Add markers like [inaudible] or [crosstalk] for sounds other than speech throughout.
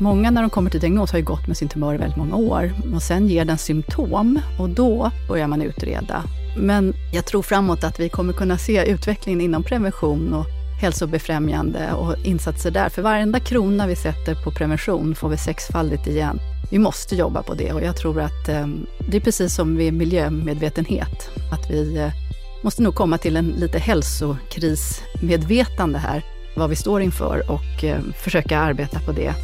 Många när de kommer till diagnos har ju gått med sin tumör i väldigt många år och sen ger den symptom och då börjar man utreda. Men jag tror framåt att vi kommer kunna se utvecklingen inom prevention och hälsobefrämjande och insatser där. För varenda krona vi sätter på prevention får vi sexfaldigt igen. Vi måste jobba på det och jag tror att eh, det är precis som vid miljömedvetenhet. Att vi eh, måste nog komma till en lite hälsokrismedvetande här, vad vi står inför och eh, försöka arbeta på det.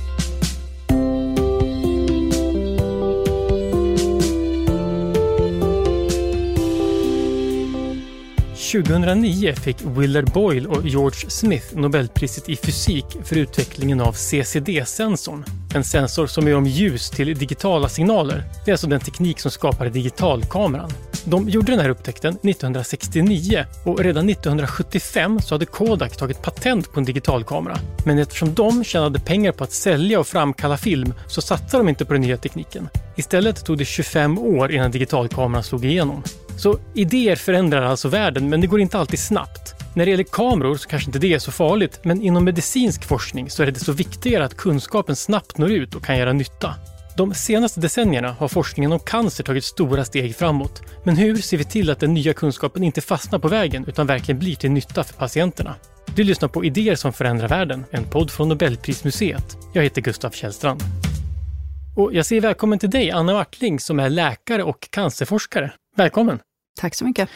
2009 fick Willard Boyle och George Smith Nobelpriset i fysik för utvecklingen av CCD-sensorn. En sensor som gör om ljus till digitala signaler. Det är alltså den teknik som skapar digitalkameran. De gjorde den här upptäckten 1969 och redan 1975 så hade Kodak tagit patent på en digitalkamera. Men eftersom de tjänade pengar på att sälja och framkalla film så satsade de inte på den nya tekniken. Istället tog det 25 år innan digitalkameran slog igenom. Så idéer förändrar alltså världen, men det går inte alltid snabbt. När det gäller kameror så kanske inte det är så farligt, men inom medicinsk forskning så är det desto viktigare att kunskapen snabbt når ut och kan göra nytta. De senaste decennierna har forskningen om cancer tagit stora steg framåt. Men hur ser vi till att den nya kunskapen inte fastnar på vägen utan verkligen blir till nytta för patienterna? Du lyssnar på Idéer som förändrar världen, en podd från Nobelprismuseet. Jag heter Gustav Källstrand. Och jag säger välkommen till dig, Anna Wartling, som är läkare och cancerforskare. Välkommen! Tack så mycket.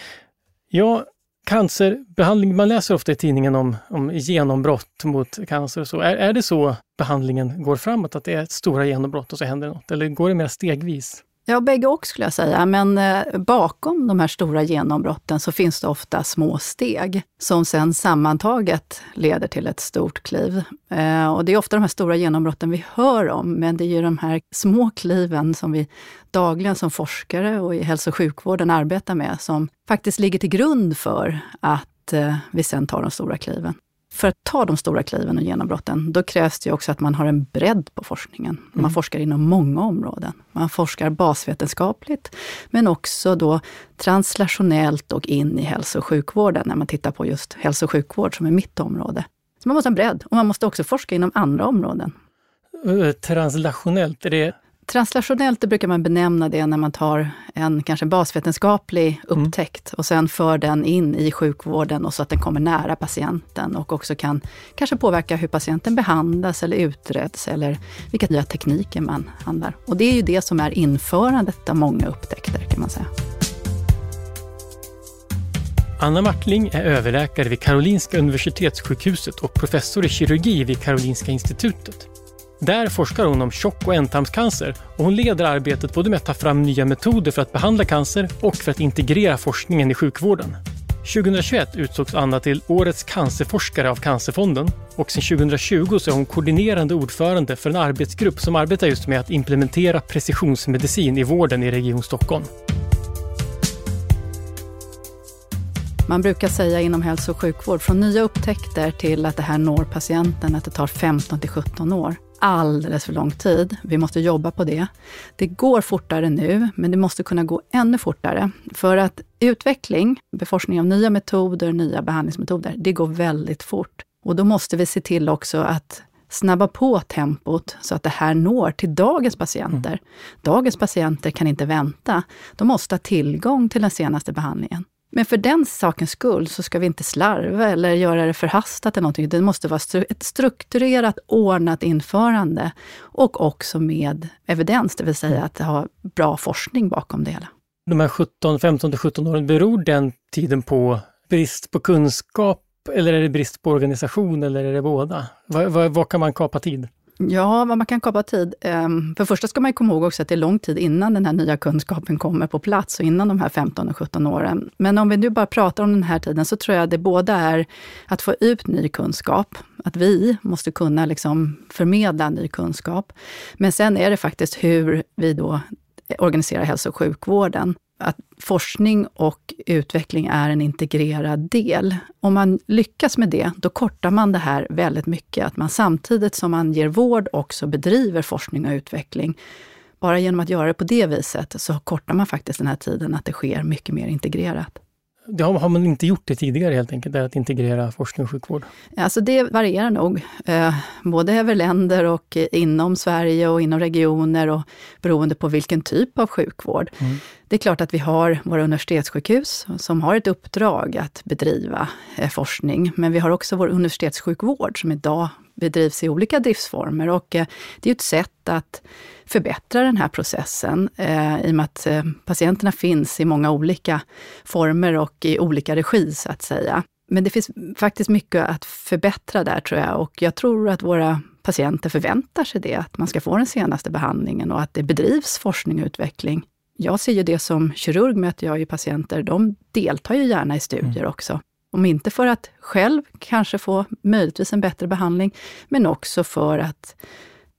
Ja, cancerbehandling, man läser ofta i tidningen om, om genombrott mot cancer och så. Är, är det så behandlingen går framåt, att det är stora genombrott och så händer något? Eller går det mer stegvis? Ja, bägge och skulle jag säga. Men eh, bakom de här stora genombrotten så finns det ofta små steg som sen sammantaget leder till ett stort kliv. Eh, och det är ofta de här stora genombrotten vi hör om, men det är ju de här små kliven som vi dagligen som forskare och i hälso och sjukvården arbetar med, som faktiskt ligger till grund för att eh, vi sen tar de stora kliven för att ta de stora kliven och genombrotten, då krävs det också att man har en bredd på forskningen. Man mm. forskar inom många områden. Man forskar basvetenskapligt, men också då translationellt och in i hälso och sjukvården, när man tittar på just hälso och sjukvård, som är mitt område. Så man måste ha en bredd och man måste också forska inom andra områden. Eh, translationellt, är det Translationellt det brukar man benämna det när man tar en kanske basvetenskaplig mm. upptäckt mm. och sen för den in i sjukvården och så att den kommer nära patienten och också kan kanske påverka hur patienten behandlas eller utreds eller vilka nya tekniker man handlar. Och det är ju det som är införandet av många upptäckter kan man säga. Anna Martling är överläkare vid Karolinska Universitetssjukhuset och professor i kirurgi vid Karolinska institutet. Där forskar hon om tjock och ändtarmscancer och hon leder arbetet både med att ta fram nya metoder för att behandla cancer och för att integrera forskningen i sjukvården. 2021 utsågs Anna till Årets cancerforskare av Cancerfonden och sedan 2020 så är hon koordinerande ordförande för en arbetsgrupp som arbetar just med att implementera precisionsmedicin i vården i Region Stockholm. Man brukar säga inom hälso och sjukvård, från nya upptäckter till att det här når patienten, att det tar 15 till 17 år alldeles för lång tid. Vi måste jobba på det. Det går fortare nu, men det måste kunna gå ännu fortare. För att utveckling, beforskning av nya metoder, nya behandlingsmetoder, det går väldigt fort. Och då måste vi se till också att snabba på tempot så att det här når till dagens patienter. Mm. Dagens patienter kan inte vänta. De måste ha tillgång till den senaste behandlingen. Men för den sakens skull så ska vi inte slarva eller göra det förhastat eller någonting. Det måste vara ett strukturerat, ordnat införande och också med evidens, det vill säga att ha bra forskning bakom det hela. De här 17, 15 till 17 åren, beror den tiden på brist på kunskap eller är det brist på organisation eller är det båda? Vad, kan man kapa tid? Ja, vad man kan kapa tid. Ehm, för det första ska man komma ihåg också att det är lång tid innan den här nya kunskapen kommer på plats och innan de här 15 och 17 åren. Men om vi nu bara pratar om den här tiden så tror jag det båda är att få ut ny kunskap, att vi måste kunna liksom förmedla ny kunskap. Men sen är det faktiskt hur vi då organiserar hälso och sjukvården att forskning och utveckling är en integrerad del. Om man lyckas med det, då kortar man det här väldigt mycket. Att man samtidigt som man ger vård också bedriver forskning och utveckling. Bara genom att göra det på det viset så kortar man faktiskt den här tiden att det sker mycket mer integrerat. Det har, har, man inte gjort det tidigare helt enkelt, att integrera forskning och sjukvård? Alltså det varierar nog, eh, både över länder och inom Sverige och inom regioner och beroende på vilken typ av sjukvård. Mm. Det är klart att vi har våra universitetssjukhus som har ett uppdrag att bedriva eh, forskning, men vi har också vår universitetssjukvård som idag bedrivs i olika driftsformer och eh, det är ett sätt att förbättra den här processen eh, i och med att eh, patienterna finns i många olika former och i olika regi så att säga. Men det finns faktiskt mycket att förbättra där tror jag och jag tror att våra patienter förväntar sig det, att man ska få den senaste behandlingen och att det bedrivs forskning och utveckling. Jag ser ju det som kirurg möter jag ju patienter, de deltar ju gärna i studier mm. också. Om inte för att själv kanske få möjligtvis en bättre behandling, men också för att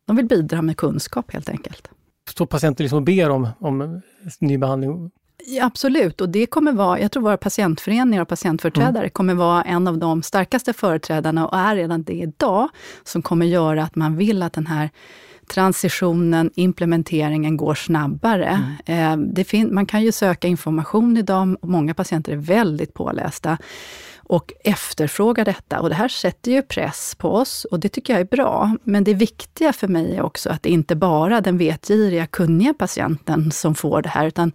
de vill bidra med kunskap helt enkelt. Står patienter liksom och ber om, om ny behandling? Ja, absolut, och det kommer vara, jag tror våra patientföreningar och patientföreträdare mm. kommer vara en av de starkaste företrädarna, och är redan det idag, som kommer göra att man vill att den här transitionen, implementeringen går snabbare. Mm. Fin- man kan ju söka information idag, många patienter är väldigt pålästa och efterfrågar detta. Och det här sätter ju press på oss och det tycker jag är bra. Men det viktiga för mig är också att det inte bara den vetgiriga, kunniga patienten som får det här, utan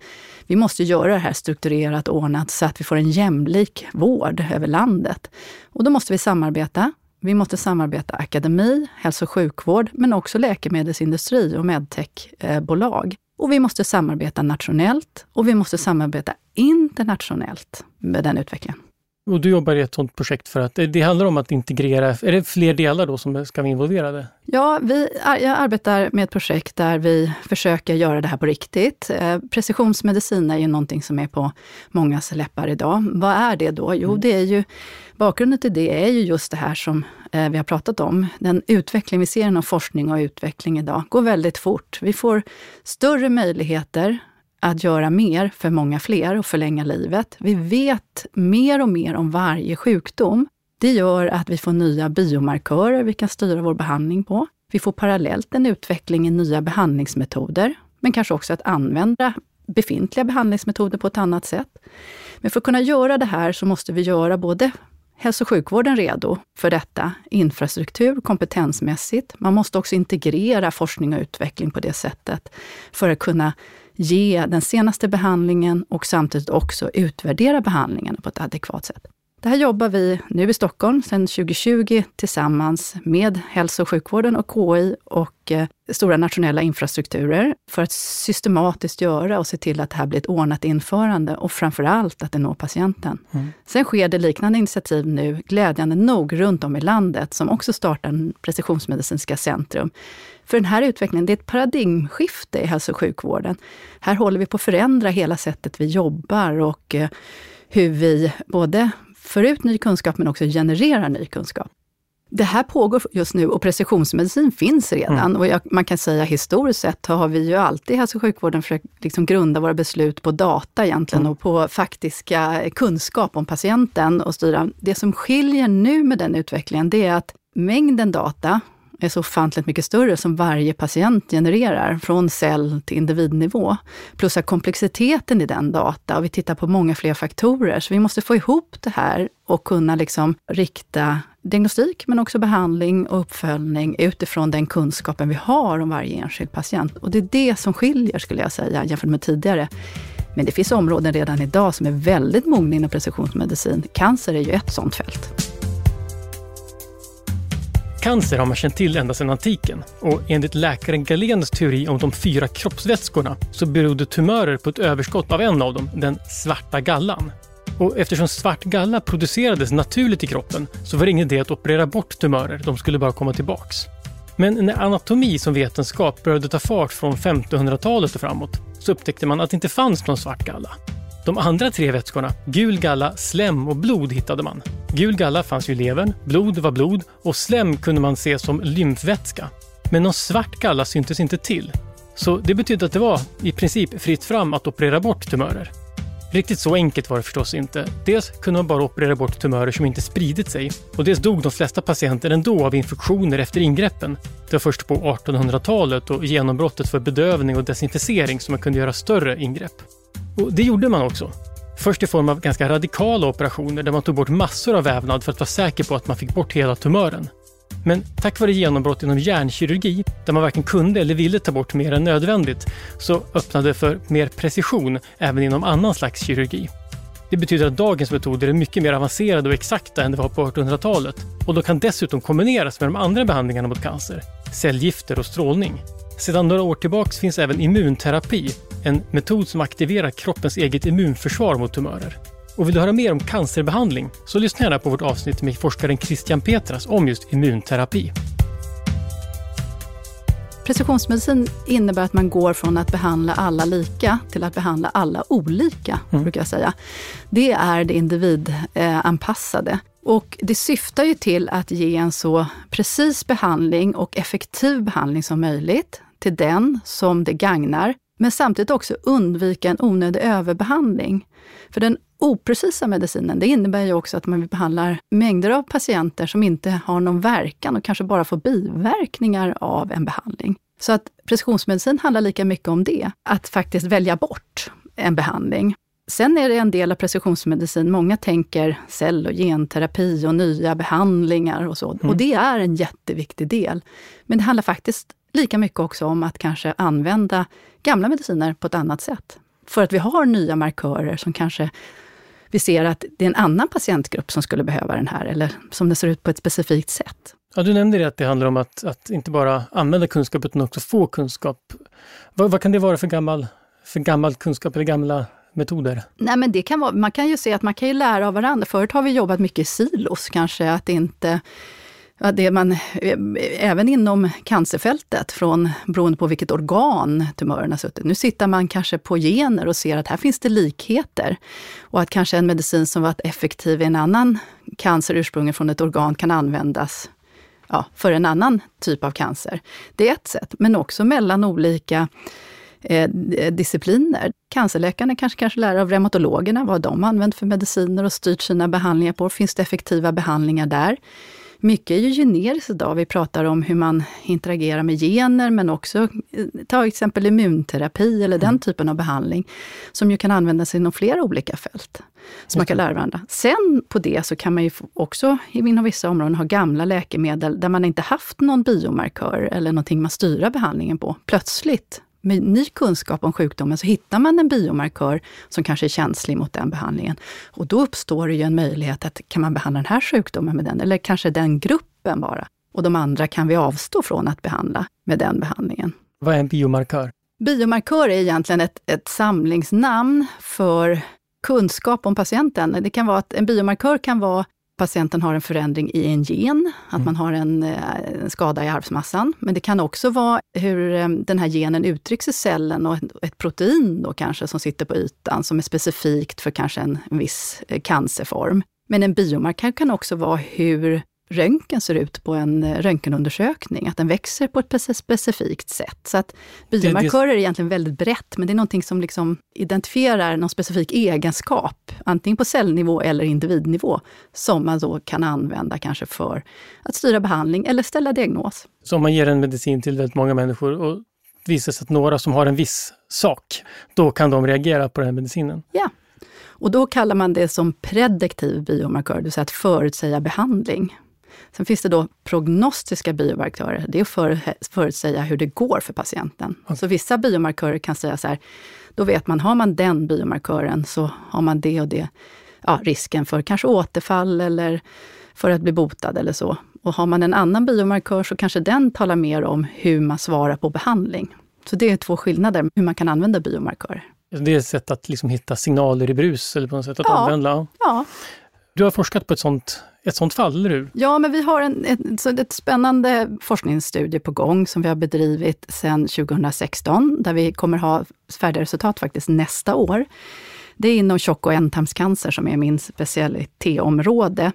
vi måste göra det här strukturerat och ordnat så att vi får en jämlik vård över landet. Och då måste vi samarbeta. Vi måste samarbeta akademi, hälso och sjukvård, men också läkemedelsindustri och medtechbolag. Eh, och vi måste samarbeta nationellt och vi måste samarbeta internationellt med den utvecklingen. Och du jobbar i ett sådant projekt för att det handlar om att integrera, är det fler delar då som ska vara involverade? Ja, vi, jag arbetar med ett projekt där vi försöker göra det här på riktigt. Eh, precisionsmedicin är ju någonting som är på mångas läppar idag. Vad är det då? Jo, mm. det är ju, bakgrunden till det är ju just det här som eh, vi har pratat om. Den utveckling vi ser inom forskning och utveckling idag går väldigt fort. Vi får större möjligheter att göra mer för många fler och förlänga livet. Vi vet mer och mer om varje sjukdom. Det gör att vi får nya biomarkörer vi kan styra vår behandling på. Vi får parallellt en utveckling i nya behandlingsmetoder, men kanske också att använda befintliga behandlingsmetoder på ett annat sätt. Men för att kunna göra det här så måste vi göra både hälso och sjukvården redo för detta, infrastruktur, kompetensmässigt. Man måste också integrera forskning och utveckling på det sättet för att kunna ge den senaste behandlingen och samtidigt också utvärdera behandlingen på ett adekvat sätt. Det här jobbar vi nu i Stockholm sedan 2020 tillsammans med hälso och sjukvården och KI och eh, stora nationella infrastrukturer för att systematiskt göra och se till att det här blir ett ordnat införande och framför allt att det når patienten. Mm. Sen sker det liknande initiativ nu, glädjande nog, runt om i landet som också startar precisionsmedicinska centrum. För den här utvecklingen, det är ett paradigmskifte i hälso och sjukvården. Här håller vi på att förändra hela sättet vi jobbar och eh, hur vi både för ut ny kunskap men också genererar ny kunskap. Det här pågår just nu och precisionsmedicin finns redan. Mm. Och jag, man kan säga historiskt sett har vi ju alltid i hälso och sjukvården försökt liksom grunda våra beslut på data egentligen mm. och på faktiska kunskap om patienten och styra. Det som skiljer nu med den utvecklingen, det är att mängden data är så ofantligt mycket större som varje patient genererar, från cell till individnivå. Plus att komplexiteten i den data, och vi tittar på många fler faktorer, så vi måste få ihop det här och kunna liksom rikta diagnostik, men också behandling och uppföljning utifrån den kunskapen vi har om varje enskild patient. Och det är det som skiljer, skulle jag säga, jämfört med tidigare. Men det finns områden redan idag som är väldigt mogna inom precisionsmedicin. Cancer är ju ett sådant fält. Cancer har man känt till ända sedan antiken och enligt läkaren Galens teori om de fyra kroppsvätskorna så berodde tumörer på ett överskott av en av dem, den svarta gallan. Och eftersom svart galla producerades naturligt i kroppen så var det ingen idé att operera bort tumörer, de skulle bara komma tillbaks. Men när anatomi som vetenskap började ta fart från 1500-talet och framåt så upptäckte man att det inte fanns någon svart galla. De andra tre vätskorna, gul galla, slem och blod hittade man. Gul galla fanns ju i levern, blod var blod och slem kunde man se som lymfvätska. Men någon svart galla syntes inte till. Så det betydde att det var i princip fritt fram att operera bort tumörer. Riktigt så enkelt var det förstås inte. Dels kunde man bara operera bort tumörer som inte spridit sig och dels dog de flesta patienter ändå av infektioner efter ingreppen. Det var först på 1800-talet och genombrottet för bedövning och desinficering som man kunde göra större ingrepp. Och det gjorde man också. Först i form av ganska radikala operationer där man tog bort massor av vävnad för att vara säker på att man fick bort hela tumören. Men tack vare genombrott inom hjärnkirurgi, där man varken kunde eller ville ta bort mer än nödvändigt, så öppnade det för mer precision även inom annan slags kirurgi. Det betyder att dagens metoder är mycket mer avancerade och exakta än det var på 1800-talet och de kan dessutom kombineras med de andra behandlingarna mot cancer, cellgifter och strålning. Sedan några år tillbaka finns även immunterapi, en metod som aktiverar kroppens eget immunförsvar mot tumörer. Och vill du höra mer om cancerbehandling så lyssna gärna på vårt avsnitt med forskaren Christian Petras om just immunterapi. Precisionsmedicin innebär att man går från att behandla alla lika till att behandla alla olika, mm. brukar jag säga. Det är det individanpassade. Och det syftar ju till att ge en så precis behandling och effektiv behandling som möjligt till den som det gagnar, men samtidigt också undvika en onödig överbehandling. För den oprecisa medicinen, det innebär ju också att man behandlar mängder av patienter som inte har någon verkan och kanske bara får biverkningar av en behandling. Så att precisionsmedicin handlar lika mycket om det, att faktiskt välja bort en behandling. Sen är det en del av precisionsmedicin, många tänker cell och genterapi och nya behandlingar och så. Mm. Och det är en jätteviktig del. Men det handlar faktiskt lika mycket också om att kanske använda gamla mediciner på ett annat sätt. För att vi har nya markörer som kanske vi ser att det är en annan patientgrupp som skulle behöva den här, eller som det ser ut på ett specifikt sätt. Ja, du nämnde det att det handlar om att, att inte bara använda kunskap utan också få kunskap. Vad, vad kan det vara för gammal, för gammal kunskap eller gamla metoder? Nej, men det kan vara, man kan ju se att man kan ju lära av varandra. Förut har vi jobbat mycket i silos kanske, att inte det man, även inom cancerfältet, från, beroende på vilket organ tumören har suttit. Nu sitter man kanske på gener och ser att här finns det likheter. Och att kanske en medicin som varit effektiv i en annan cancer ursprungligen från ett organ kan användas ja, för en annan typ av cancer. Det är ett sätt, men också mellan olika eh, discipliner. Cancerläkarna kanske kanske lär av reumatologerna vad de använt för mediciner och styrt sina behandlingar på. Finns det effektiva behandlingar där? Mycket är ju generiskt idag. Vi pratar om hur man interagerar med gener, men också eh, ta exempel immunterapi eller den mm. typen av behandling, som ju kan användas inom flera olika fält. Så man kan lära varandra. Sen på det så kan man ju också inom vissa områden ha gamla läkemedel där man inte haft någon biomarkör eller någonting man styra behandlingen på. Plötsligt med ny kunskap om sjukdomen så hittar man en biomarkör som kanske är känslig mot den behandlingen. Och då uppstår det ju en möjlighet att kan man behandla den här sjukdomen med den, eller kanske den gruppen bara. Och de andra kan vi avstå från att behandla med den behandlingen. Vad är en biomarkör? Biomarkör är egentligen ett, ett samlingsnamn för kunskap om patienten. Det kan vara att en biomarkör kan vara patienten har en förändring i en gen, att mm. man har en, eh, en, skada i arvsmassan. Men det kan också vara hur eh, den här genen uttrycks i cellen och ett protein då kanske som sitter på ytan som är specifikt för kanske en, en viss eh, cancerform. Men en biomarkör kan också vara hur röntgen ser ut på en eh, röntgenundersökning, att den växer på ett specifikt sätt. Så att biomarkörer är egentligen väldigt brett, men det är någonting som liksom identifierar någon specifik egenskap, antingen på cellnivå eller individnivå, som man då kan använda kanske för att styra behandling eller ställa diagnos. Så om man ger en medicin till väldigt många människor och visar sig att några som har en viss sak, då kan de reagera på den här medicinen? Ja. Och då kallar man det som prediktiv biomarkör, det vill säga att förutsäga behandling. Sen finns det då prognostiska biomarkörer. Det är att för, förutsäga hur det går för patienten. Okay. Så vissa biomarkörer kan säga så här, då vet man, har man den biomarkören så har man det och det, ja, risken för kanske återfall eller för att bli botad eller så. Och har man en annan biomarkör så kanske den talar mer om hur man svarar på behandling. Så det är två skillnader, hur man kan använda biomarkörer. Det är ett sätt att liksom hitta signaler i brus, eller på något sätt att ja, använda? Ja. Du har forskat på ett sånt ett sånt fall, eller hur? Ja, men vi har en, ett, ett spännande forskningsstudie på gång som vi har bedrivit sedan 2016, där vi kommer ha färdiga resultat faktiskt nästa år. Det är inom tjock och ändtarmscancer som är min specialitéområde.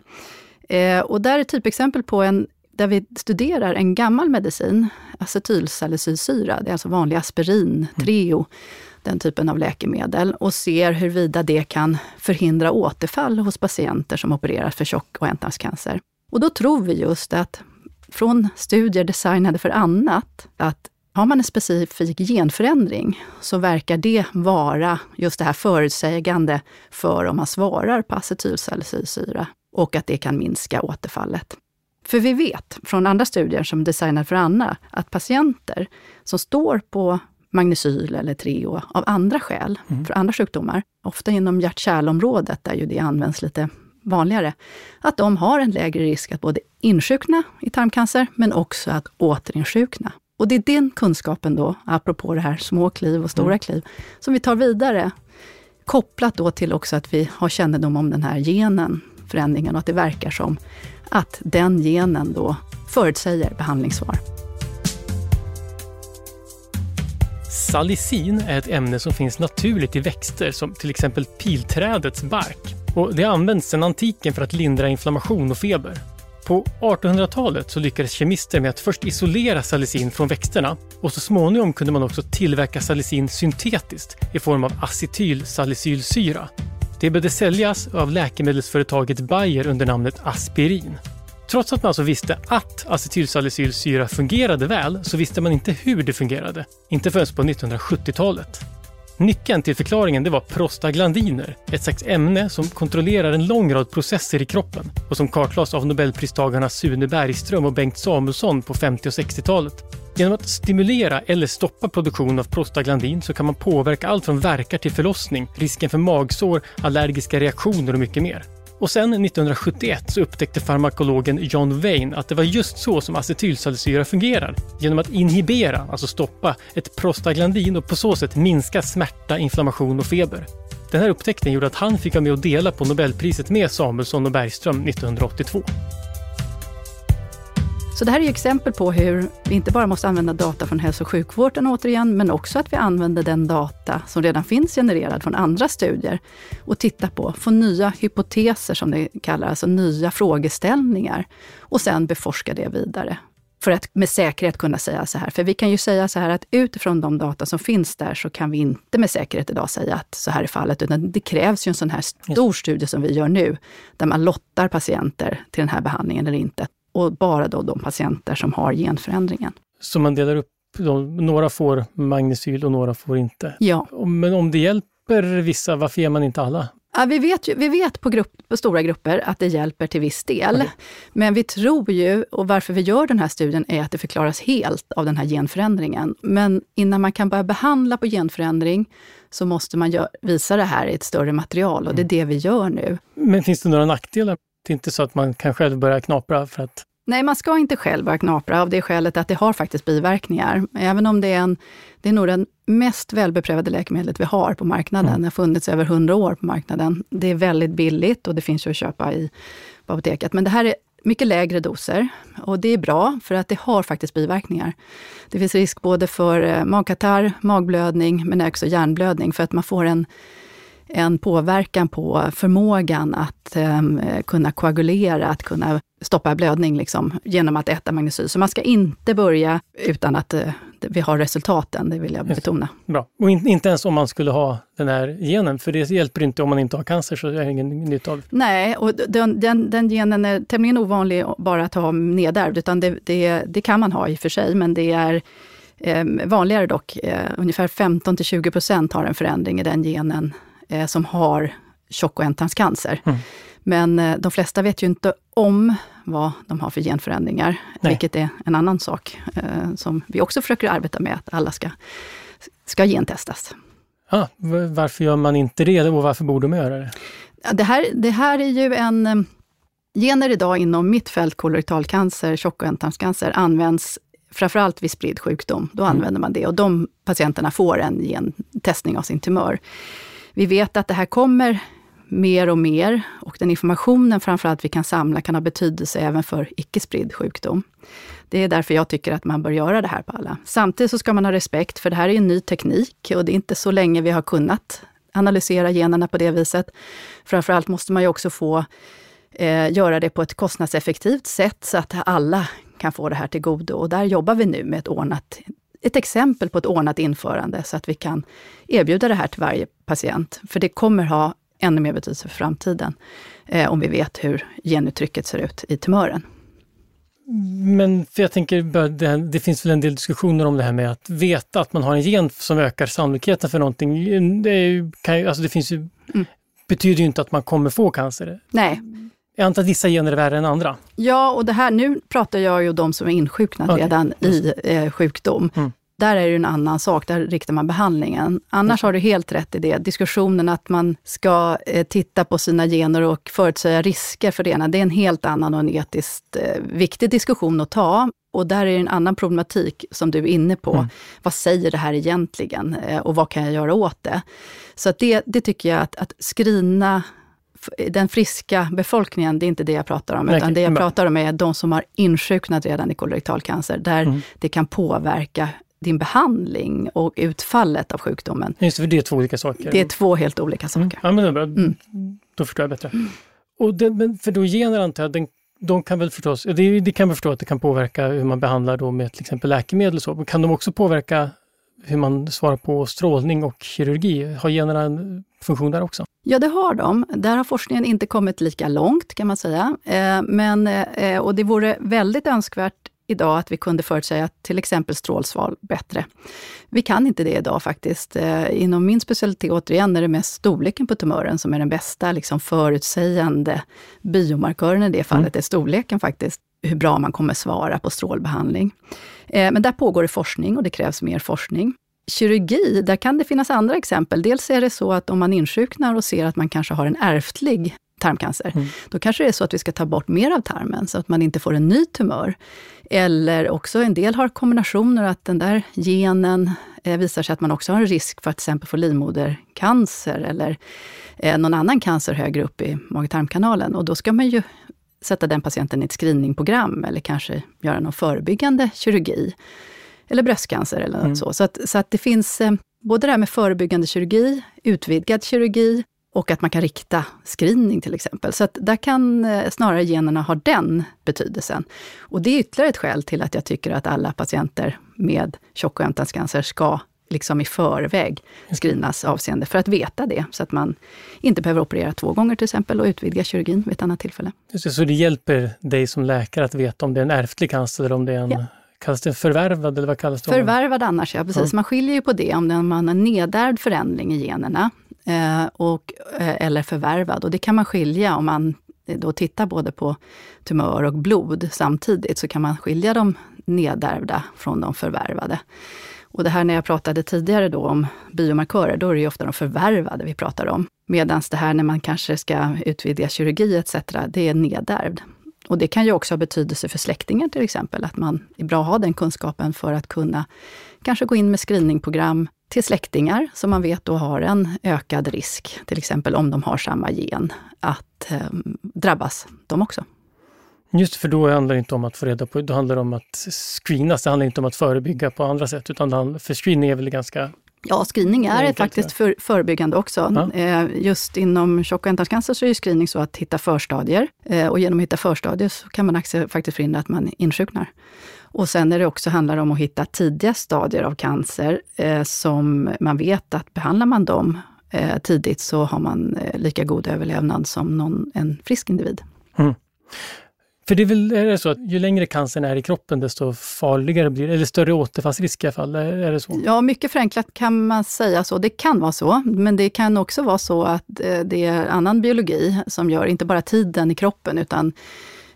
Eh, och där är ett typexempel på en där vi studerar en gammal medicin, acetylsalicylsyra, det är alltså vanlig aspirin, mm. Den typen av läkemedel och ser huruvida det kan förhindra återfall hos patienter som opereras för tjock och ändtarmscancer. Och då tror vi just att från studier designade för annat, att Har man en specifik genförändring så verkar det vara just det här förutsägande för om man svarar på acetylsalicylsyra och att det kan minska återfallet. För vi vet från andra studier som är designade för Anna att patienter som står på Magnesyl eller Treo av andra skäl, mm. för andra sjukdomar, ofta inom hjärt-kärlområdet där ju det används lite vanligare, att de har en lägre risk att både insjukna i tarmcancer, men också att återinsjukna. Och det är den kunskapen då, apropå det här små kliv och stora mm. kliv, som vi tar vidare. Kopplat då till också att vi har kännedom om den här genen, förändringen, och att det verkar som att den genen då förutsäger behandlingssvar. Salicin är ett ämne som finns naturligt i växter som till exempel pilträdets bark. Och det används sedan antiken för att lindra inflammation och feber. På 1800-talet så lyckades kemister med att först isolera salicin från växterna och så småningom kunde man också tillverka salicin syntetiskt i form av acetylsalicylsyra. Det började säljas av läkemedelsföretaget Bayer under namnet aspirin. Trots att man alltså visste att acetylsalicylsyra fungerade väl så visste man inte hur det fungerade. Inte förrän på 1970-talet. Nyckeln till förklaringen det var prostaglandiner, ett slags ämne som kontrollerar en lång rad processer i kroppen och som kartlades av nobelpristagarna Sune Bergström och Bengt Samuelsson på 50 och 60-talet. Genom att stimulera eller stoppa produktion av prostaglandin så kan man påverka allt från verkar till förlossning, risken för magsår, allergiska reaktioner och mycket mer. Och sen 1971 så upptäckte farmakologen John Wayne att det var just så som acetylsalicylsyra fungerar. Genom att inhibera, alltså stoppa, ett prostaglandin och på så sätt minska smärta, inflammation och feber. Den här upptäckten gjorde att han fick vara med och dela på Nobelpriset med Samuelsson och Bergström 1982. Så det här är exempel på hur vi inte bara måste använda data från hälso och sjukvården återigen, men också att vi använder den data som redan finns genererad från andra studier och titta på, få nya hypoteser som det kallas, alltså nya frågeställningar och sen beforska det vidare. För att med säkerhet kunna säga så här. För vi kan ju säga så här att utifrån de data som finns där så kan vi inte med säkerhet idag säga att så här är fallet, utan det krävs ju en sån här stor studie som vi gör nu, där man lottar patienter till den här behandlingen eller inte och bara då de patienter som har genförändringen. Så man delar upp, då, några får magnesyl och några får inte? Ja. Men om det hjälper vissa, varför ger man inte alla? Ja, vi vet, ju, vi vet på, grupp, på stora grupper att det hjälper till viss del. Okay. Men vi tror ju, och varför vi gör den här studien, är att det förklaras helt av den här genförändringen. Men innan man kan börja behandla på genförändring så måste man gör, visa det här i ett större material och det är det vi gör nu. Men finns det några nackdelar det är inte så att man kan själv börja knapra för att... Nej, man ska inte själv börja knapra av det skälet att det har faktiskt biverkningar. Även om det är en, det är nog den mest välbeprövade läkemedlet vi har på marknaden. Mm. Det har funnits över 100 år på marknaden. Det är väldigt billigt och det finns ju att köpa i, på apoteket. Men det här är mycket lägre doser och det är bra för att det har faktiskt biverkningar. Det finns risk både för eh, magkatarr, magblödning men också hjärnblödning för att man får en en påverkan på förmågan att eh, kunna koagulera, att kunna stoppa blödning liksom, genom att äta magnesyl. Så man ska inte börja utan att eh, vi har resultaten, det vill jag betona. Bra. Och in, inte ens om man skulle ha den här genen, för det hjälper inte om man inte har cancer, så är det ingen nytta av. Nej, och den, den, den genen är tämligen ovanlig bara att ha nedärvd, utan det, det, det kan man ha i och för sig, men det är eh, vanligare dock. Eh, ungefär 15 till 20 procent har en förändring i den genen eh, som har tjock och ändtarmscancer. Mm. Men eh, de flesta vet ju inte om vad de har för genförändringar, Nej. vilket är en annan sak eh, som vi också försöker arbeta med, att alla ska, ska gentestas. Ah, varför gör man inte det och varför borde man göra det? Det här, det här är ju en... Eh, gener idag inom mitt fält, kolorektalcancer, tjock och ändtarmscancer, används framförallt vid spridd sjukdom. Då mm. använder man det och de patienterna får en gentestning av sin tumör. Vi vet att det här kommer mer och mer och den informationen framförallt vi kan samla kan ha betydelse även för icke spridd sjukdom. Det är därför jag tycker att man bör göra det här på alla. Samtidigt så ska man ha respekt, för det här är en ny teknik och det är inte så länge vi har kunnat analysera generna på det viset. Framförallt måste man ju också få eh, göra det på ett kostnadseffektivt sätt så att alla kan få det här till godo. Och där jobbar vi nu med ett ordnat ett exempel på ett ordnat införande så att vi kan erbjuda det här till varje patient. För det kommer ha ännu mer betydelse för framtiden, eh, om vi vet hur genuttrycket ser ut i tumören. Men för jag tänker, det, det, finns väl en del diskussioner om det här med att veta att man har en gen som ökar sannolikheten för någonting. Det, kan, alltså det finns ju, mm. betyder ju inte att man kommer få cancer. Nej. Jag antar att vissa gener är värre än andra. Ja, och det här, nu pratar jag ju om de som är insjuknat okay. redan i eh, sjukdom. Mm. Där är det en annan sak, där riktar man behandlingen. Annars har du helt rätt i det. Diskussionen att man ska eh, titta på sina gener och förutsäga risker för det ena, det är en helt annan och en etiskt eh, viktig diskussion att ta. Och där är det en annan problematik som du är inne på. Mm. Vad säger det här egentligen eh, och vad kan jag göra åt det? Så det, det tycker jag att, att skrina den friska befolkningen, det är inte det jag pratar om, utan det jag pratar om är de som har insjuknat redan i kolorektal cancer, där mm. det kan påverka din behandling och utfallet av sjukdomen. Just för det är två olika saker. Det är två helt olika mm. saker. Mm. Ja, men det. Mm. Då förstår jag bättre. Mm. Och det, för då gener antar jag, den, de kan väl förstås, det, det kan man förstå att det kan påverka hur man behandlar då med till exempel läkemedel och så. Kan de också påverka hur man svarar på strålning och kirurgi? Har generna en funktion där också? Ja, det har de. Där har forskningen inte kommit lika långt kan man säga. Eh, men, eh, och det vore väldigt önskvärt idag att vi kunde förutsäga till exempel strålsval bättre. Vi kan inte det idag faktiskt. Eh, inom min specialitet, återigen, är det mest storleken på tumören som är den bästa liksom, förutsägande biomarkören i det fallet, mm. är storleken faktiskt hur bra man kommer svara på strålbehandling. Eh, men där pågår det forskning och det krävs mer forskning. Kirurgi, där kan det finnas andra exempel. Dels är det så att om man insjuknar och ser att man kanske har en ärftlig tarmcancer, mm. då kanske det är så att vi ska ta bort mer av tarmen, så att man inte får en ny tumör. Eller också, en del har kombinationer, att den där genen eh, visar sig att man också har en risk för att till exempel få livmodercancer eller eh, någon annan cancer högre upp i mag-tarmkanalen. Och då ska man ju sätta den patienten i ett screeningprogram eller kanske göra någon förebyggande kirurgi. Eller bröstcancer eller mm. så. Så att, så att det finns eh, både det här med förebyggande kirurgi, utvidgad kirurgi och att man kan rikta screening till exempel. Så att där kan eh, snarare generna ha den betydelsen. Och det är ytterligare ett skäl till att jag tycker att alla patienter med tjock och ändtarmscancer ska liksom i förväg screenas avseende, för att veta det, så att man inte behöver operera två gånger till exempel och utvidga kirurgin vid ett annat tillfälle. Just det, så det hjälper dig som läkare att veta om det är en ärftlig cancer eller om det är en ja. Kallas det förvärvad eller vad kallas det? Förvärvad annars, ja precis. Ja. Man skiljer ju på det om man har en nedärvd förändring i generna eh, och, eh, eller förvärvad. Och det kan man skilja om man då tittar både på tumör och blod samtidigt, så kan man skilja de nedärvda från de förvärvade. Och det här när jag pratade tidigare då om biomarkörer, då är det ju ofta de förvärvade vi pratar om. Medan det här när man kanske ska utvidga kirurgi etc., det är nedärvd. Och det kan ju också ha betydelse för släktingar till exempel, att man är bra att ha den kunskapen för att kunna kanske gå in med screeningprogram till släktingar som man vet då har en ökad risk, till exempel om de har samma gen, att eh, drabbas de också. Just för då handlar det inte om att få reda på, då handlar det om att screenas, det handlar inte om att förebygga på andra sätt, utan för screening är väl ganska Ja, screening är enkelt, faktiskt för, förebyggande också. Ja. Eh, just inom tjock och ändtarmscancer så är screening så att hitta förstadier. Eh, och genom att hitta förstadier så kan man faktiskt förhindra att man insjuknar. Och sen är det också handlar om att hitta tidiga stadier av cancer eh, som man vet att behandlar man dem tidigt så har man lika god överlevnad som någon, en frisk individ. Mm. För det är väl är det så att ju längre cancern är i kroppen, desto farligare blir det, eller större återfallsrisk i alla fall? Är det så? Ja, mycket förenklat kan man säga så. Det kan vara så, men det kan också vara så att eh, det är annan biologi som gör, inte bara tiden i kroppen, utan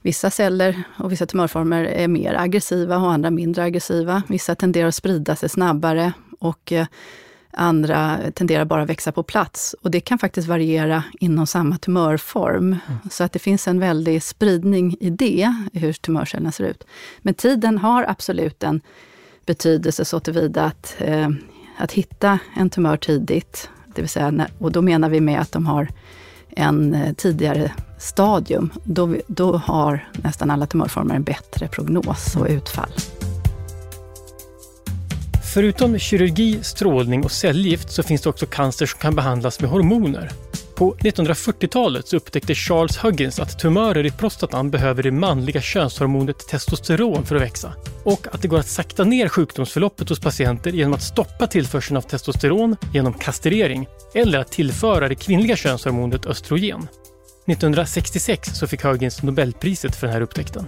Vissa celler och vissa tumörformer är mer aggressiva och andra mindre aggressiva. Vissa tenderar att sprida sig snabbare och eh, Andra tenderar bara att växa på plats. Och det kan faktiskt variera inom samma tumörform. Mm. Så att det finns en väldig spridning i det, hur tumörcellerna ser ut. Men tiden har absolut en betydelse så tillvida att, eh, att hitta en tumör tidigt, det vill säga, och då menar vi med att de har en eh, tidigare stadium, då, då har nästan alla tumörformer en bättre prognos och utfall. Förutom kirurgi, strålning och cellgift så finns det också cancer som kan behandlas med hormoner. På 1940-talet så upptäckte Charles Huggins att tumörer i prostatan behöver det manliga könshormonet testosteron för att växa och att det går att sakta ner sjukdomsförloppet hos patienter genom att stoppa tillförseln av testosteron genom kastrering eller att tillföra det kvinnliga könshormonet östrogen. 1966 så fick Huggins Nobelpriset för den här upptäckten.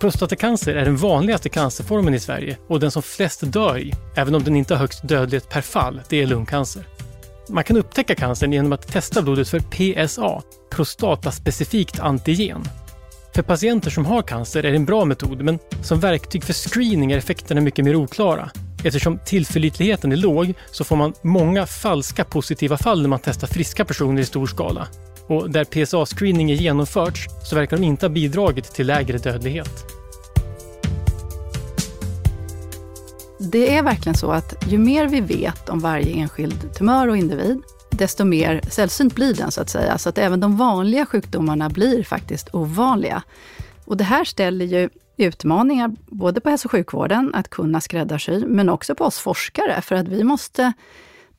Prostatacancer är den vanligaste cancerformen i Sverige och den som flest dör i, även om den inte har högst dödlighet per fall, det är lungcancer. Man kan upptäcka cancern genom att testa blodet för PSA, prostataspecifikt antigen. För patienter som har cancer är det en bra metod, men som verktyg för screening är effekterna mycket mer oklara. Eftersom tillförlitligheten är låg så får man många falska positiva fall när man testar friska personer i stor skala. Och där PSA-screening är genomförts så verkar de inte ha bidragit till lägre dödlighet. Det är verkligen så att ju mer vi vet om varje enskild tumör och individ, desto mer sällsynt blir den så att säga. Så att även de vanliga sjukdomarna blir faktiskt ovanliga. Och det här ställer ju utmaningar både på hälso och sjukvården att kunna skräddarsy, men också på oss forskare. För att vi måste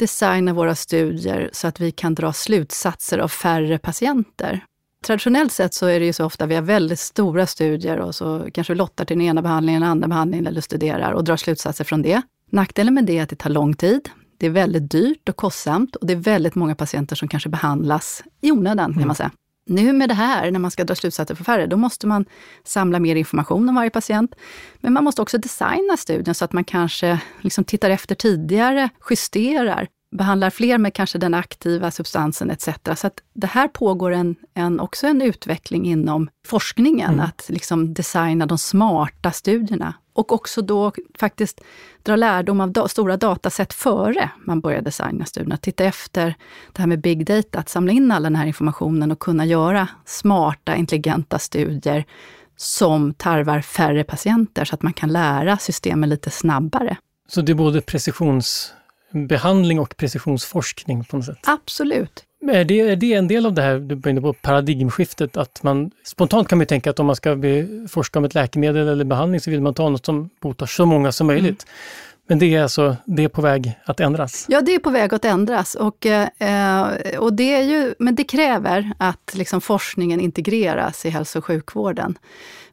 designa våra studier så att vi kan dra slutsatser av färre patienter. Traditionellt sett så är det ju så ofta vi har väldigt stora studier och så kanske vi lottar till den ena behandlingen, den andra behandlingen eller studerar och drar slutsatser från det. Nackdelen med det är att det tar lång tid. Det är väldigt dyrt och kostsamt och det är väldigt många patienter som kanske behandlas i onödan, kan man säga. Nu med det här, när man ska dra slutsatser för färre, då måste man samla mer information om varje patient. Men man måste också designa studien så att man kanske liksom tittar efter tidigare, justerar, behandlar fler med kanske den aktiva substansen etc. Så att det här pågår en, en, också en utveckling inom forskningen, mm. att liksom designa de smarta studierna. Och också då faktiskt dra lärdom av da stora dataset före man börjar designa studierna. Titta efter det här med big data, att samla in all den här informationen och kunna göra smarta, intelligenta studier som tarvar färre patienter, så att man kan lära systemen lite snabbare. Så det är både precisions precisionsbehandling och precisionsforskning på något sätt? Absolut. Är det, är det en del av det här, du var inne på paradigmskiftet, att man spontant kan man tänka att om man ska forska om ett läkemedel eller behandling så vill man ta något som botar så många som möjligt. Mm. Men det är alltså det är på väg att ändras? Ja, det är på väg att ändras. Och, eh, och det är ju, men det kräver att liksom forskningen integreras i hälso och sjukvården.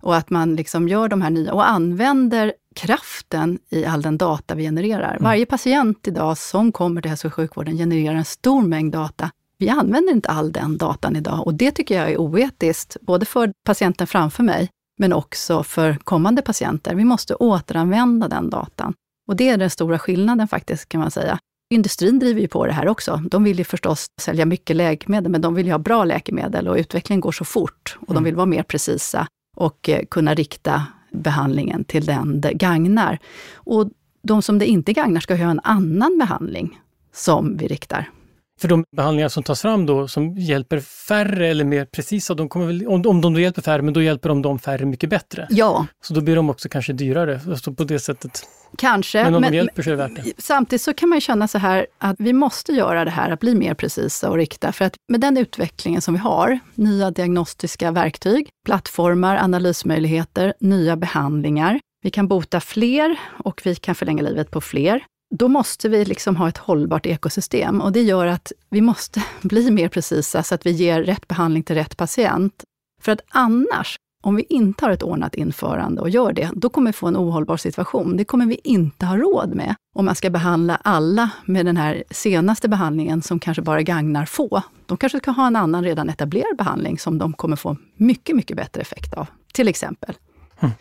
Och att man liksom gör de här nya och använder kraften i all den data vi genererar. Mm. Varje patient idag som kommer till hälso och sjukvården genererar en stor mängd data vi använder inte all den datan idag och det tycker jag är oetiskt, både för patienten framför mig, men också för kommande patienter. Vi måste återanvända den datan. Och det är den stora skillnaden faktiskt, kan man säga. Industrin driver ju på det här också. De vill ju förstås sälja mycket läkemedel, men de vill ju ha bra läkemedel och utvecklingen går så fort och mm. de vill vara mer precisa och eh, kunna rikta behandlingen till den det gagnar. Och de som det inte gagnar ska ha en annan behandling som vi riktar. För de behandlingar som tas fram då som hjälper färre eller mer precisa, de kommer väl, om, om de då hjälper färre, men då hjälper de de färre mycket bättre. Ja. Så då blir de också kanske dyrare, alltså på det sättet. Kanske. Men om men, de hjälper så är det värt det. Samtidigt så kan man känna så här att vi måste göra det här, att bli mer precisa och rikta. För att med den utvecklingen som vi har, nya diagnostiska verktyg, plattformar, analysmöjligheter, nya behandlingar. Vi kan bota fler och vi kan förlänga livet på fler då måste vi liksom ha ett hållbart ekosystem och det gör att vi måste [laughs] bli mer precisa så att vi ger rätt behandling till rätt patient. För att annars, om vi inte har ett ordnat införande och gör det, då kommer vi få en ohållbar situation. Det kommer vi inte ha råd med om man ska behandla alla med den här senaste behandlingen som kanske bara gagnar få. De kanske ska ha en annan redan etablerad behandling som de kommer få mycket, mycket bättre effekt av, till exempel. Mm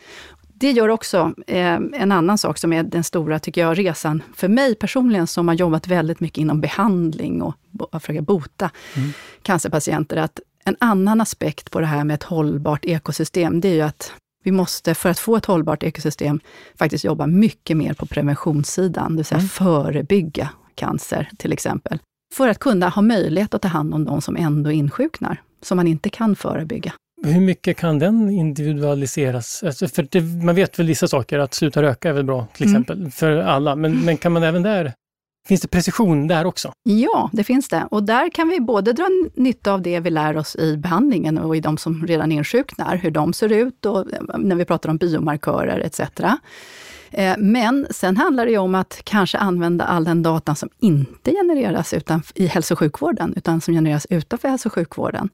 det gör också eh, en annan sak som är den stora, tycker jag, resan för mig personligen, som har jobbat väldigt mycket inom behandling och att försöka bota mm. cancerpatienter, att en annan aspekt på det här med ett hållbart ekosystem, det är ju att vi måste, för att få ett hållbart ekosystem, faktiskt jobba mycket mer på preventionssidan, det vill säga mm. förebygga cancer till exempel. För att kunna ha möjlighet att ta hand om de som ändå insjuknar, som man inte kan förebygga. Hur mycket kan den individualiseras? Alltså för det, man vet väl vissa saker, att sluta röka är väl bra till mm. exempel mm. för alla, men, men kan man även där Finns det precision där också? Ja, det finns det. Och där kan vi både dra nytta av det vi lär oss i behandlingen och i de som redan insjuknar, hur de ser ut och när vi pratar om biomarkörer etc. Eh, men sen handlar det om att kanske använda all den datan som inte genereras utan, i hälso och sjukvården, utan som genereras utanför hälso och sjukvården.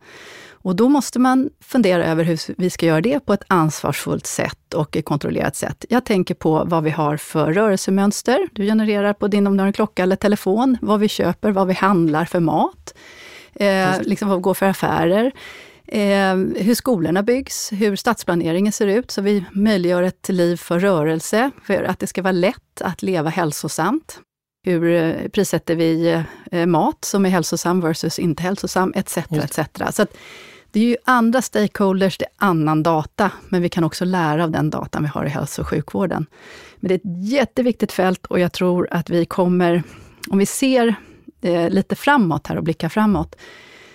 Och då måste man fundera över hur vi ska göra det på ett ansvarsfullt sätt och kontrollerat sätt. Jag tänker på vad vi har för rörelsemönster. Du genererar på din, om du har en klocka eller telefon, vad vi köper, vad vi handlar för mat, eh, liksom vad vi går för affärer. Eh, hur skolorna byggs, hur stadsplaneringen ser ut, så vi möjliggör ett liv för rörelse, för att det ska vara lätt att leva hälsosamt. Hur eh, prissätter vi eh, mat som är hälsosam versus inte hälsosam, etc. etc. Så att det är ju andra stakeholders, det är annan data, men vi kan också lära av den datan vi har i hälso och sjukvården. Men det är ett jätteviktigt fält och jag tror att vi kommer, om vi ser eh, lite framåt här och blickar framåt,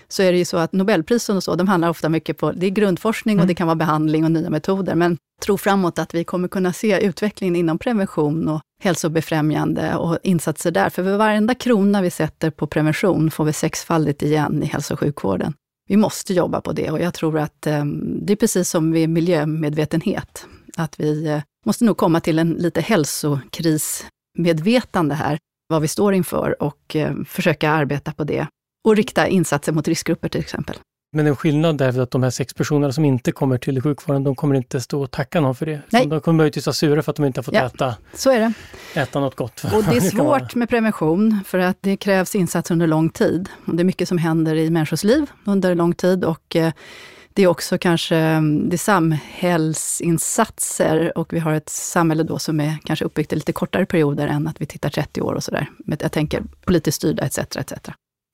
så är det ju så att Nobelprisen och så, de handlar ofta mycket på, det är grundforskning mm. och det kan vara behandling och nya metoder, men tro framåt att vi kommer kunna se utvecklingen inom prevention och hälsobefrämjande och insatser där. För varenda krona vi sätter på prevention får vi sexfaldigt igen i hälso och sjukvården. Vi måste jobba på det och jag tror att eh, det är precis som vid miljömedvetenhet, att vi eh, måste nog komma till en lite hälsokrismedvetande här, vad vi står inför och eh, försöka arbeta på det och rikta insatser mot riskgrupper till exempel. Men en skillnad är att de här sex personerna som inte kommer till sjukvården, de kommer inte stå och tacka någon för det. Nej. de kommer möjligtvis vara sura för att de inte har fått ja, äta, så är det. äta något gott. Och det är [laughs] svårt med prevention, för att det krävs insatser under lång tid. Det är mycket som händer i människors liv under lång tid och eh, det är också kanske det är samhällsinsatser och vi har ett samhälle då som är kanske uppbyggt i lite kortare perioder än att vi tittar 30 år och sådär. Jag tänker politiskt styrda etc. etc.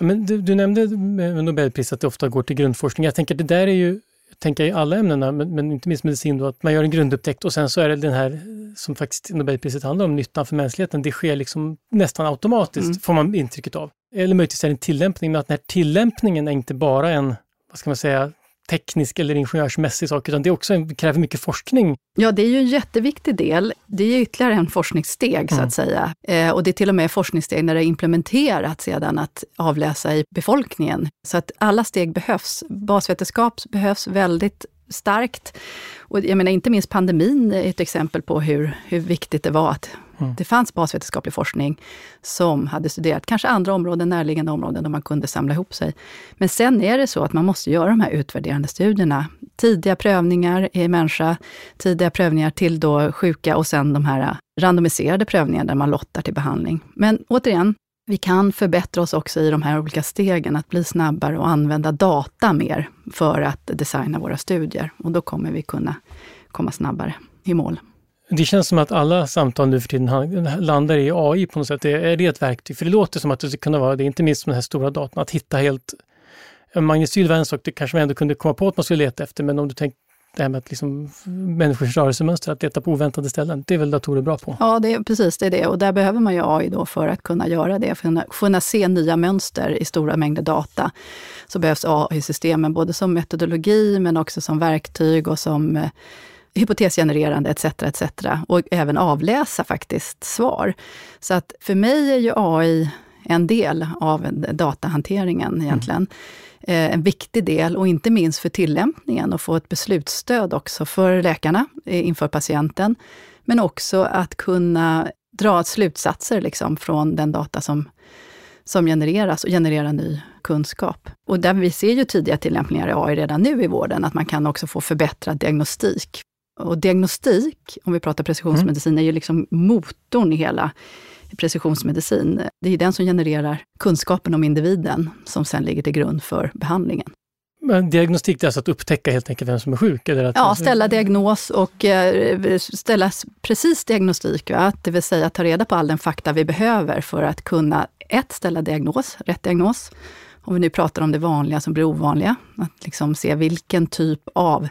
Men du, du nämnde med Nobelpris att det ofta går till grundforskning. Jag tänker det där är ju tänker i alla ämnena, men, men, inte minst medicin, då, att man gör en grundupptäckt och sen så är det den här som faktiskt Nobelpriset handlar om, nyttan för mänskligheten. Det sker liksom nästan automatiskt, mm. får man intrycket av. Eller möjligtvis är det en tillämpning, men att den här tillämpningen är inte bara en, vad ska man säga, teknisk eller ingenjörsmässig sak, utan det också kräver mycket forskning. Ja, det är ju en jätteviktig del. Det är ytterligare en forskningssteg, mm. så att säga. Eh, och det är till och med forskningssteg när det är implementerat sedan att avläsa i befolkningen. Så att alla steg behövs. Basvetenskap behövs väldigt starkt. Och jag menar, inte minst pandemin är ett exempel på hur, hur viktigt det var att mm. det fanns basvetenskaplig forskning som hade studerat kanske andra områden, närliggande områden, där man kunde samla ihop sig. Men sen är det så att man måste göra de här utvärderande studierna. Tidiga prövningar i människa, tidiga prövningar till då sjuka och sen de här randomiserade prövningar där man lottar till behandling. Men återigen, vi kan förbättra oss också i de här olika stegen, att bli snabbare och använda data mer för att designa våra studier. Och då kommer vi kunna komma snabbare i mål. Det känns som att alla samtal nu för tiden landar i AI på något sätt. Är det ett verktyg? För det låter som att det skulle kunna vara det, inte minst med de här stora datorna. att hitta helt Magnecyl var en sak, det kanske man ändå kunde komma på att man skulle leta efter, men om du tänker det här med att liksom, människors rörelsemönster, att leta på oväntade ställen, det är väl datorer bra på? Ja, det är, precis det är det. Och där behöver man ju AI då för att kunna göra det, för att kunna se nya mönster i stora mängder data. Så behövs AI-systemen både som metodologi, men också som verktyg och som eh, hypotesgenererande etc. etc. Och även avläsa faktiskt svar. Så att för mig är ju AI en del av datahanteringen egentligen. Mm. Eh, en viktig del och inte minst för tillämpningen och få ett beslutsstöd också för läkarna eh, inför patienten. Men också att kunna dra slutsatser liksom från den data som, som genereras och generera ny kunskap. Och där vi ser ju tidiga tillämpningar i AI redan nu i vården, att man kan också få förbättrad diagnostik. Och diagnostik, om vi pratar precisionsmedicin, mm. är ju liksom motorn i hela precisionsmedicin, det är den som genererar kunskapen om individen som sen ligger till grund för behandlingen. Men diagnostik är alltså att upptäcka helt enkelt vem som är sjuk? Eller att ja, ställa diagnos och eh, ställa precis diagnostik, va? det vill säga ta reda på all den fakta vi behöver för att kunna ett, ställa diagnos, rätt diagnos. Om vi nu pratar om det vanliga som blir ovanliga, att liksom se vilken typ av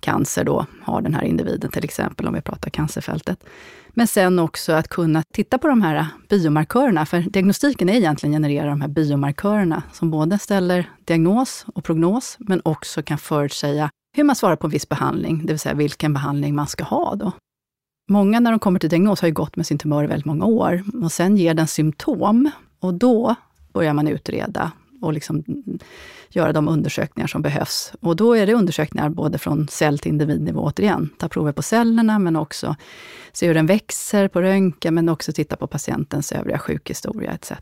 cancer då har den här individen, till exempel om vi pratar cancerfältet. Men sen också att kunna titta på de här biomarkörerna, för diagnostiken är egentligen generera de här biomarkörerna som både ställer diagnos och prognos, men också kan förutsäga hur man svarar på en viss behandling, det vill säga vilken behandling man ska ha då. Många när de kommer till diagnos har ju gått med sin tumör i väldigt många år och sen ger den symptom och då börjar man utreda och liksom göra de undersökningar som behövs. Och då är det undersökningar både från cell till individnivå, återigen. Ta prover på cellerna, men också se hur den växer på röntgen, men också titta på patientens övriga sjukhistoria etc.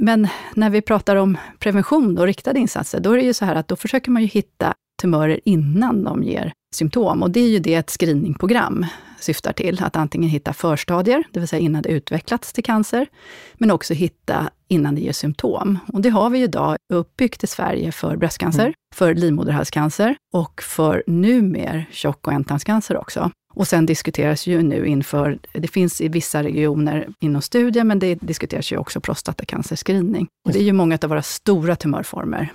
Men när vi pratar om prevention och riktade insatser, då är det ju så här att då försöker man ju hitta tumörer innan de ger symptom. Och det är ju det ett screeningprogram syftar till. Att antingen hitta förstadier, det vill säga innan det utvecklats till cancer, men också hitta innan det ger symptom. Och det har vi idag uppbyggt i Sverige för bröstcancer, mm. för livmoderhalscancer och för numer tjock och ändtarmscancer också. Och sen diskuteras ju nu inför, det finns i vissa regioner inom studier, men det diskuteras ju också prostatacancerscreening. Det är ju många av våra stora tumörformer.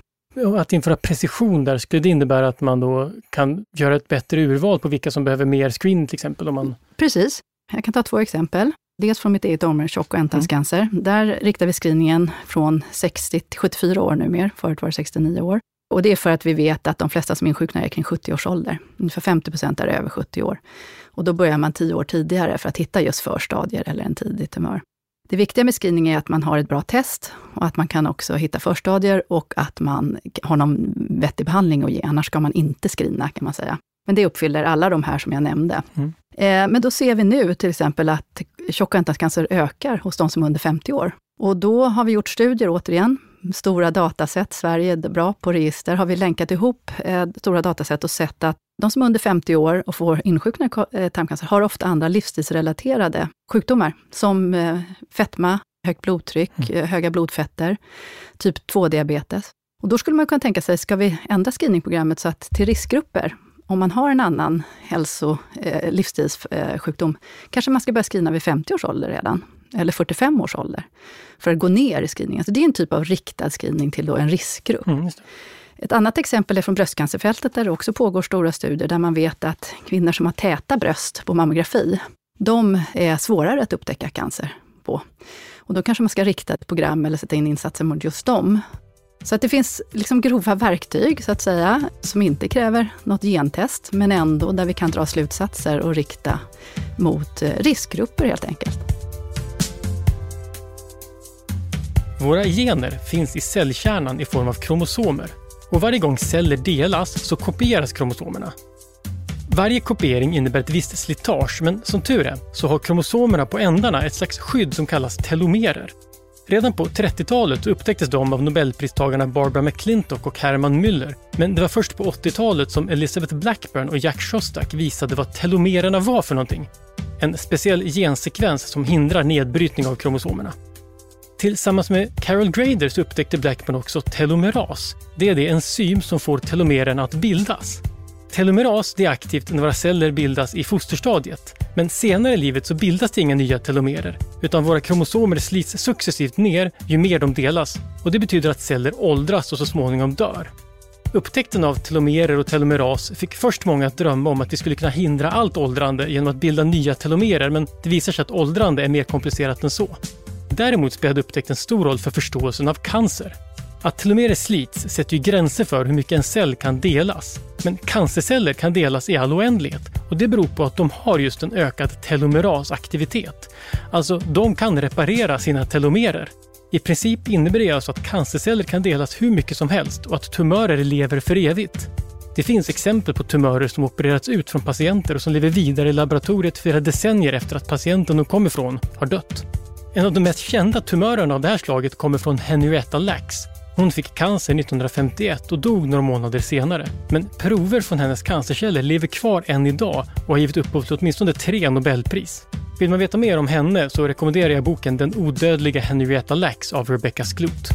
Att införa precision där, skulle det innebära att man då kan göra ett bättre urval på vilka som behöver mer screening till exempel? Om man... Precis. Jag kan ta två exempel. Dels från mitt eget område, tjock och ändtarmscancer. Mm. Där riktar vi screeningen från 60 till 74 år numera. Förut var det 69 år. Och det är för att vi vet att de flesta som insjuknar är kring 70 års ålder. Ungefär 50 procent är över 70 år. Och då börjar man 10 år tidigare för att hitta just förstadier eller en tidig tumör. Det viktiga med screening är att man har ett bra test och att man kan också hitta förstadier och att man har någon vettig behandling att ge. Annars ska man inte screena kan man säga. Men det uppfyller alla de här som jag nämnde. Mm. Eh, men då ser vi nu till exempel att tjock cancer ökar hos de som är under 50 år. Och då har vi gjort studier återigen stora dataset. Sverige är bra på register. Har vi länkat ihop eh, stora dataset och sett att de som är under 50 år och får insjukna eh, tarmcancer har ofta andra livsstilsrelaterade sjukdomar, som eh, fetma, högt blodtryck, mm. Eh, höga blodfetter, typ 2-diabetes. Och då skulle man kunna tänka sig, ska vi ändra screeningprogrammet så att till riskgrupper, om man har en annan hälso, eh, livsstilssjukdom, kanske man ska börja screena vid 50 års ålder redan eller 45 års ålder, för att gå ner i screeningen. Så det är en typ av riktad screening till en riskgrupp. Mm, ett annat exempel är från bröstcancerfältet, där det också pågår stora studier, där man vet att kvinnor som har täta bröst på mammografi, de är svårare att upptäcka cancer på. Och då kanske man ska rikta ett program eller sätta in insatser mot just dem. Så att det finns liksom grova verktyg, så att säga, som inte kräver något gentest, men ändå där vi kan dra slutsatser och rikta mot eh, riskgrupper helt enkelt. Våra gener finns i cellkärnan i form av kromosomer och varje gång celler delas så kopieras kromosomerna. Varje kopiering innebär ett visst slitage, men som tur är så har kromosomerna på ändarna ett slags skydd som kallas telomerer. Redan på 30-talet upptäcktes de av nobelpristagarna Barbara McClintock och Herman Müller, men det var först på 80-talet som Elizabeth Blackburn och Jack Shostak visade vad telomererna var för någonting. En speciell gensekvens som hindrar nedbrytning av kromosomerna. Tillsammans med Carol Grader så upptäckte Blackman också telomeras. Det är det enzym som får telomererna att bildas. Telomeras det är aktivt när våra celler bildas i fosterstadiet. Men senare i livet så bildas det inga nya telomerer, utan våra kromosomer slits successivt ner ju mer de delas. Och det betyder att celler åldras och så småningom dör. Upptäckten av telomerer och telomeras fick först många att drömma om att vi skulle kunna hindra allt åldrande genom att bilda nya telomerer, men det visar sig att åldrande är mer komplicerat än så. Däremot spelade upptäckten stor roll för förståelsen av cancer. Att telomerer slits sätter ju gränser för hur mycket en cell kan delas. Men cancerceller kan delas i all oändlighet och det beror på att de har just en ökad telomerasaktivitet. Alltså, de kan reparera sina telomerer. I princip innebär det alltså att cancerceller kan delas hur mycket som helst och att tumörer lever för evigt. Det finns exempel på tumörer som opererats ut från patienter och som lever vidare i laboratoriet flera decennier efter att patienten de kom ifrån har dött. En av de mest kända tumörerna av det här slaget kommer från Henrietta Lacks. Hon fick cancer 1951 och dog några månader senare. Men prover från hennes cancerceller lever kvar än idag och har givit upphov till åtminstone tre Nobelpris. Vill man veta mer om henne så rekommenderar jag boken Den odödliga Henrietta Lacks av Rebecca Skloot.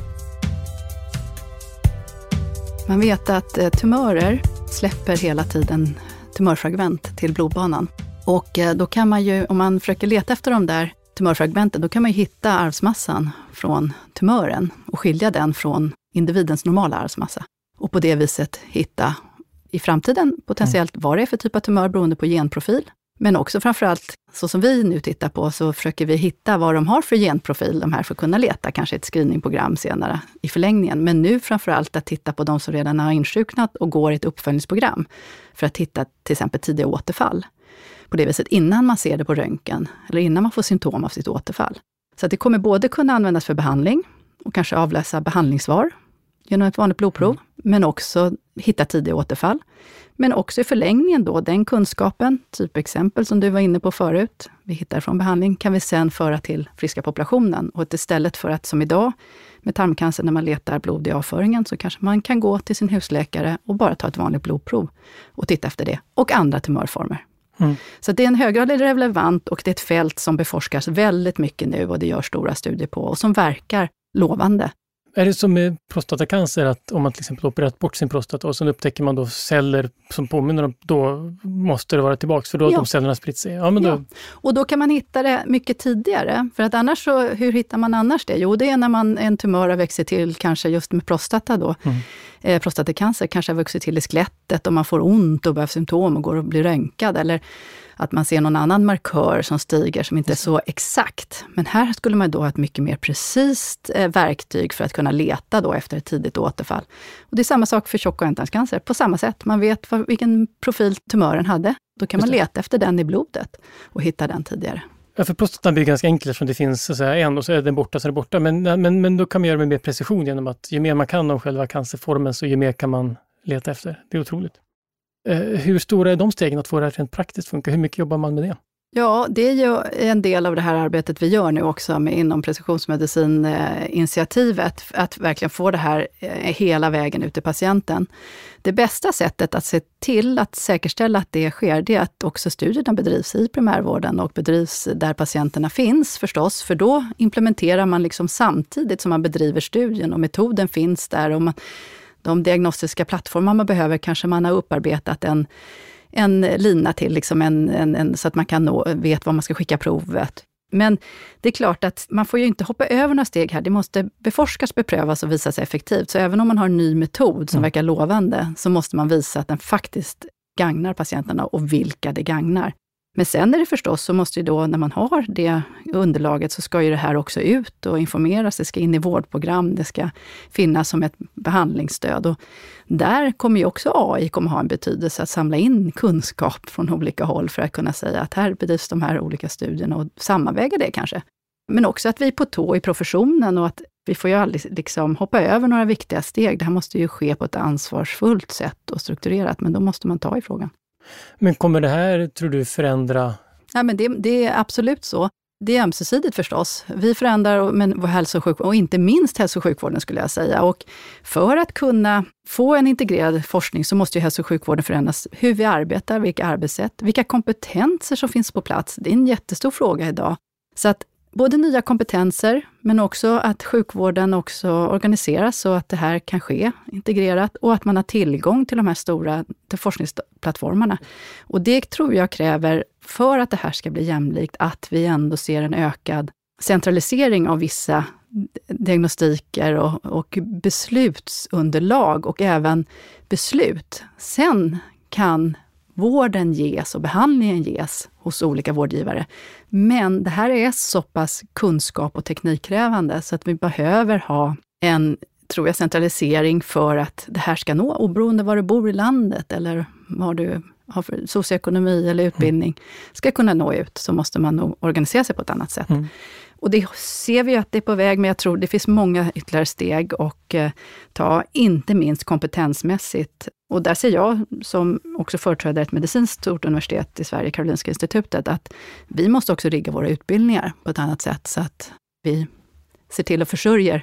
Man vet att eh, tumörer släpper hela tiden tumörfragment till blodbanan. Och eh, då kan man ju, om man försöker leta efter de där tumörfragmenten, då kan man hitta arvsmassan från tumören och skilja den från individens normala arvsmassa. Och på det viset hitta i framtiden potentiellt vad det är för typ av tumör beroende på genprofil. Men också framförallt, så som vi nu tittar på, så försöker vi hitta vad de har för genprofil, de här, för att kunna leta kanske ett screeningprogram senare i förlängningen. Men nu framförallt att titta på de som redan har insjuknat och går i ett uppföljningsprogram, för att hitta till exempel tidiga återfall på det viset innan man ser det på röntgen, eller innan man får symptom av sitt återfall. Så det kommer både kunna användas för behandling och kanske avläsa behandlingssvar genom ett vanligt blodprov, mm. men också hitta tidiga återfall. Men också i förlängningen då, den kunskapen, typexempel som du var inne på förut, vi hittar från behandling, kan vi sen föra till friska populationen. Och att istället för att som idag med tarmcancer, när man letar blod i avföringen, så kanske man kan gå till sin husläkare och bara ta ett vanligt blodprov och titta efter det. Och andra tumörformer. Mm. Så det är en höggradig relevant och det är ett fält som beforskas väldigt mycket nu och det görs stora studier på och som verkar lovande. Är det som med prostatacancer, att om man till exempel opererat bort sin prostata och sen upptäcker man då celler som påminner om, då måste det vara tillbaks för då har ja. de cellerna spritt sig? Ja, men då... Ja. Och då kan man hitta det mycket tidigare. För att annars så, hur hittar man annars det? Jo, det är när man, en tumör har växt till, kanske just med prostata då, mm. Eh, prostatacancer, kanske har vuxit till i skelettet och man får ont och behöver symptom och går och blir röntgad. Eller att man ser någon annan markör som stiger som inte är så exakt. Men här skulle man då ha ett mycket mer precis eh, verktyg för att kunna leta då efter ett tidigt återfall. Och det är samma sak för tjock och ändtarmscancer, på samma sätt. Man vet vad, vilken profil tumören hade. Då kan man leta efter den i blodet och hitta den tidigare. Ja, för prostatan blir ganska enkelt eftersom det finns så säga, en och så är den borta så är den borta. Men, men, men då kan man göra det med mer precision genom att ju mer man kan om själva cancerformen så ju mer kan man leta efter. Det är otroligt. Eh, hur stora är de stegen att få det här rent praktiskt funka? Hur mycket jobbar man med det? Ja, det är ju en del av det här arbetet vi gör nu också med inom precisionsmedicininitiativet, att verkligen få det här eh, hela vägen ut till patienten. Det bästa sättet att se till att säkerställa att det sker, det är att också studierna bedrivs i primärvården och bedrivs där patienterna finns förstås, för då implementerar man liksom samtidigt som man bedriver studien och metoden finns där och man de diagnostiska plattformar man behöver kanske man har upparbetat en, en lina till, liksom en, en, en, så att man kan nå, vet var man ska skicka provet. Men det är klart att man får ju inte hoppa över några steg här. Det måste beforskas, beprövas och visa sig effektivt. Så även om man har en ny metod som mm. verkar lovande, så måste man visa att den faktiskt gagnar patienterna och vilka det gagnar. Men sen är det förstås, så måste ju då när man har det underlaget, så ska ju det här också ut och informeras. Det ska in i vårdprogram, det ska finnas som ett behandlingsstöd. Och där kommer ju också AI kommer ha en betydelse, att samla in kunskap från olika håll för att kunna säga att här bedrivs de här olika studierna och sammanväga det kanske. Men också att vi är på tå i professionen och att vi får ju aldrig liksom hoppa över några viktiga steg. Det här måste ju ske på ett ansvarsfullt sätt och strukturerat, men då måste man ta i frågan. Men kommer det här, tror du, förändra? Ja, men det, det är absolut så. Det är ömsesidigt förstås. Vi förändrar men vår hälso och sjukvård, och inte minst hälso och sjukvården skulle jag säga. Och för att kunna få en integrerad forskning så måste ju hälso och sjukvården förändras. Hur vi arbetar, vilka arbetssätt, vilka kompetenser som finns på plats. Det är en jättestor fråga idag. Så att både nya kompetenser, men också att sjukvården också organiseras så att det här kan ske integrerat och att man har tillgång till de här stora till forskningsplattformarna. Och det tror jag kräver, för att det här ska bli jämlikt, att vi ändå ser en ökad centralisering av vissa diagnostiker och, och beslutsunderlag och även beslut. Sen kan vården ges och behandlingen ges hos olika vårdgivare. Men det här är så pass kunskap och teknikkrävande så att vi behöver ha en, tror jag, centralisering för att det här ska nå, oberoende var du bor i landet eller vad du har för socioekonomi eller utbildning, ska kunna nå ut, så måste man nog organisera sig på ett annat sätt. Mm. Och det ser vi att det är på väg, men jag tror det finns många ytterligare steg att eh, ta, inte minst kompetensmässigt. Och där ser jag, som också företräder ett medicinskt stort universitet i Sverige, Karolinska institutet, att vi måste också rigga våra utbildningar på ett annat sätt, så att vi ser till att försörja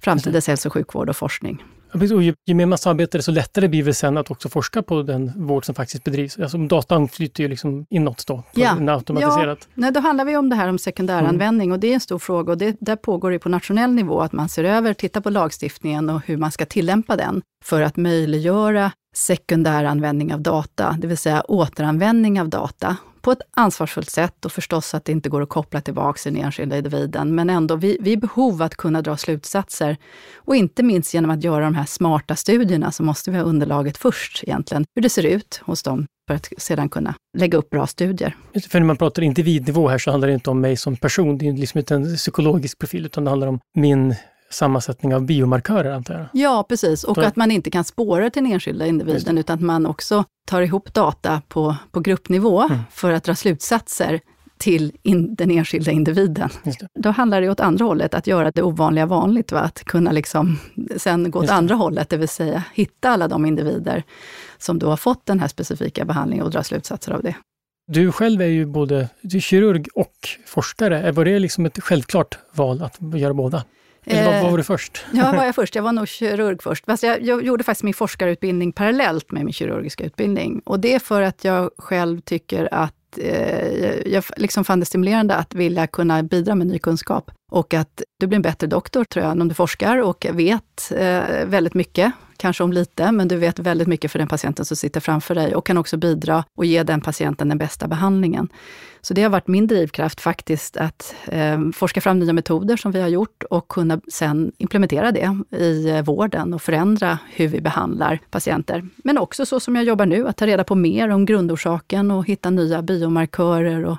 framtidens hälso och sjukvård och forskning. Och ju, ju mer man samarbetar, desto lättare blir det sen att också forska på den vård som faktiskt bedrivs. Alltså datan flyter ju liksom inåt då, ja. automatiserat. Ja, nej, då handlar vi om det här om sekundäranvändning mm. och det är en stor fråga och det, där pågår det på nationell nivå att man ser över, tittar på lagstiftningen och hur man ska tillämpa den för att möjliggöra sekundäranvändning av data, det vill säga återanvändning av data på ett ansvarsfullt sätt och förstås att det inte går att koppla tillbaka den enskilda individen. Men ändå, vi, vi behov att kunna dra slutsatser. Och inte minst genom att göra de här smarta studierna så måste vi ha underlaget först egentligen, hur det ser ut hos dem för att sedan kunna lägga upp bra studier. För när man pratar individnivå här så handlar det inte om mig som person, det är liksom inte en psykologisk profil, utan det handlar om min sammansättning av biomarkörer antar jag? Ja, precis. Och att man inte kan spåra till den enskilda individen, utan att man också tar ihop data på, på gruppnivå mm. för att dra slutsatser till in, den enskilda individen. Då handlar det åt andra hållet, att göra det ovanliga vanligt. Va? Att kunna liksom sen gå åt andra hållet, det vill säga hitta alla de individer som då har fått den här specifika behandlingen och dra slutsatser av det. Du själv är ju både du kirurg och forskare. Var det liksom ett självklart val att göra båda? Eller vad, vad var du först? Ja, var jag först? Jag var nog kirurg först. Fast jag, jag gjorde faktiskt min forskarutbildning parallellt med min kirurgiska utbildning. Och det är för att jag själv tycker att eh, jag liksom fann det stimulerande att vilja kunna bidra med ny kunskap. Och att du blir en bättre doktor, tror jag, om du forskar och vet eh, väldigt mycket kanske om lite, men du vet väldigt mycket för den patienten som sitter framför dig och kan också bidra och ge den patienten den bästa behandlingen. Så det har varit min drivkraft faktiskt, att eh, forska fram nya metoder som vi har gjort och kunna sen implementera det i eh, vården och förändra hur vi behandlar patienter. Men också så som jag jobbar nu, att ta reda på mer om grundorsaken och hitta nya biomarkörer och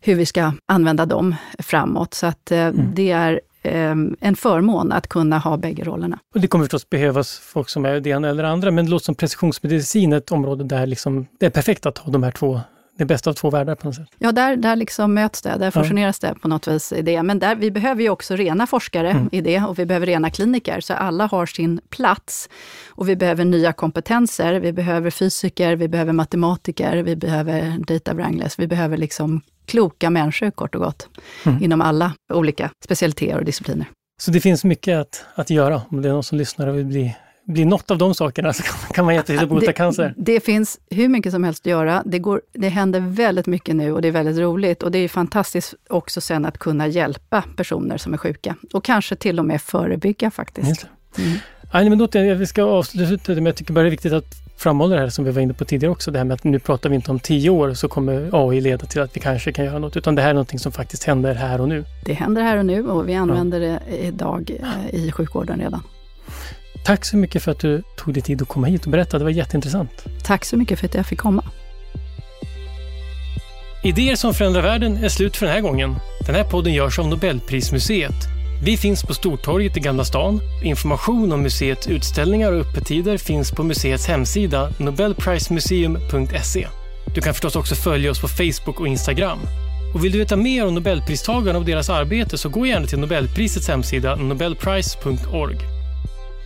hur vi ska använda dem framåt. Så att eh, mm. det är Ehm, en förmån att kunna ha bägge rollerna. Och det kommer förstås behövas folk som är det ena eller andra, men det låter som precisionsmedicin ett område där liksom, det är perfekt att ha de här två det bästa av två världar på något sätt. Ja, där, där liksom möts det, där fusioneras ja. det på något vis i det. Men där, vi behöver ju också rena forskare mm. i det och vi behöver rena kliniker, så alla har sin plats. Och vi behöver nya kompetenser, vi behöver fysiker, vi behöver matematiker, vi behöver data wranglers, vi behöver liksom kloka människor kort och gott, mm. inom alla olika specialiteter och discipliner. Så det finns mycket att, att göra om det är någon som lyssnar och vill bli blir något av de sakerna så kan man jättefint bota cancer. Det finns hur mycket som helst att göra. Det, går, det händer väldigt mycket nu och det är väldigt roligt. Och det är fantastiskt också sen att kunna hjälpa personer som är sjuka. Och kanske till och med förebygga faktiskt. Mm. Nej, men då, vi ska avsluta, men jag tycker bara det är viktigt att framhålla det här som vi var inne på tidigare också, det här med att nu pratar vi inte om tio år så kommer AI leda till att vi kanske kan göra något, utan det här är någonting som faktiskt händer här och nu. Det händer här och nu och vi använder ja. det idag eh, i sjukvården redan. Tack så mycket för att du tog dig tid att komma hit och berätta. Det var jätteintressant. Tack så mycket för att jag fick komma. Idéer som förändrar världen är slut för den här gången. Den här podden görs av Nobelprismuseet. Vi finns på Stortorget i Gamla stan. Information om museets utställningar och öppettider finns på museets hemsida nobelprismuseum.se. Du kan förstås också följa oss på Facebook och Instagram. Och vill du veta mer om Nobelpristagarna och deras arbete så gå gärna till Nobelprisets hemsida nobelprice.org.